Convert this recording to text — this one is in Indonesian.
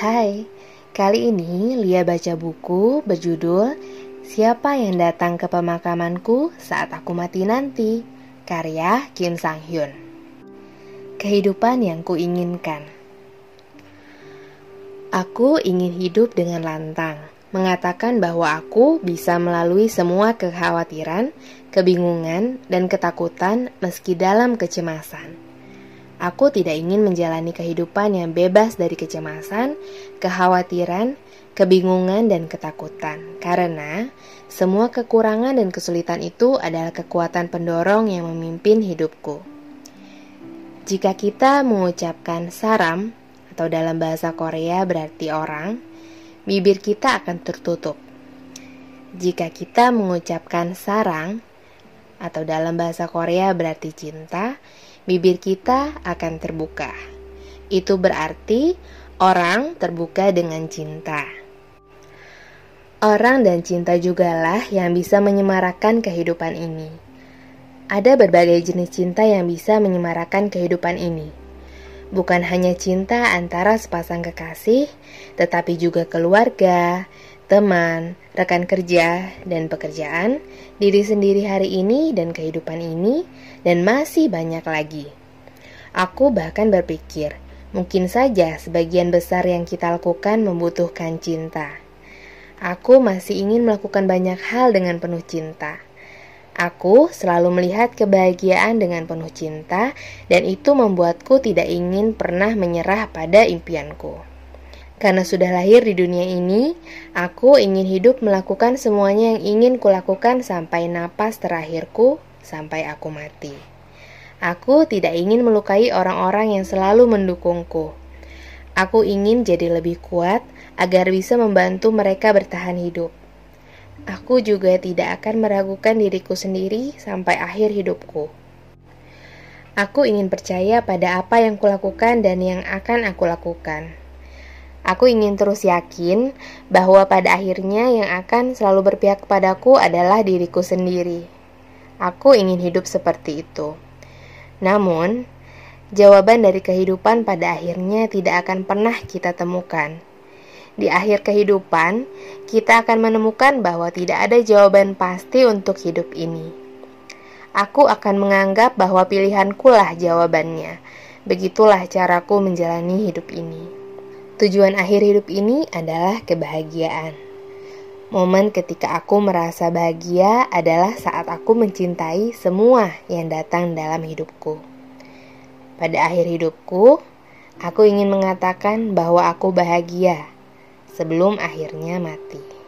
Hai, kali ini Lia baca buku berjudul Siapa yang datang ke pemakamanku saat aku mati nanti? Karya Kim Sang Hyun. Kehidupan yang kuinginkan. Aku ingin hidup dengan lantang, mengatakan bahwa aku bisa melalui semua kekhawatiran, kebingungan, dan ketakutan meski dalam kecemasan. Aku tidak ingin menjalani kehidupan yang bebas dari kecemasan, kekhawatiran, kebingungan, dan ketakutan, karena semua kekurangan dan kesulitan itu adalah kekuatan pendorong yang memimpin hidupku. Jika kita mengucapkan saram, atau dalam bahasa Korea berarti orang, bibir kita akan tertutup. Jika kita mengucapkan sarang, atau dalam bahasa Korea berarti cinta, bibir kita akan terbuka. Itu berarti orang terbuka dengan cinta. Orang dan cinta jugalah yang bisa menyemarakan kehidupan ini. Ada berbagai jenis cinta yang bisa menyemarakan kehidupan ini bukan hanya cinta antara sepasang kekasih, tetapi juga keluarga, teman, rekan kerja, dan pekerjaan, diri sendiri hari ini dan kehidupan ini, dan masih banyak lagi. Aku bahkan berpikir, mungkin saja sebagian besar yang kita lakukan membutuhkan cinta. Aku masih ingin melakukan banyak hal dengan penuh cinta Aku selalu melihat kebahagiaan dengan penuh cinta, dan itu membuatku tidak ingin pernah menyerah pada impianku. Karena sudah lahir di dunia ini, aku ingin hidup melakukan semuanya yang ingin kulakukan sampai napas terakhirku, sampai aku mati. Aku tidak ingin melukai orang-orang yang selalu mendukungku. Aku ingin jadi lebih kuat agar bisa membantu mereka bertahan hidup. Aku juga tidak akan meragukan diriku sendiri sampai akhir hidupku. Aku ingin percaya pada apa yang kulakukan dan yang akan aku lakukan. Aku ingin terus yakin bahwa pada akhirnya yang akan selalu berpihak kepadaku adalah diriku sendiri. Aku ingin hidup seperti itu. Namun, jawaban dari kehidupan pada akhirnya tidak akan pernah kita temukan di akhir kehidupan, kita akan menemukan bahwa tidak ada jawaban pasti untuk hidup ini. Aku akan menganggap bahwa pilihanku lah jawabannya. Begitulah caraku menjalani hidup ini. Tujuan akhir hidup ini adalah kebahagiaan. Momen ketika aku merasa bahagia adalah saat aku mencintai semua yang datang dalam hidupku. Pada akhir hidupku, aku ingin mengatakan bahwa aku bahagia sebelum akhirnya mati.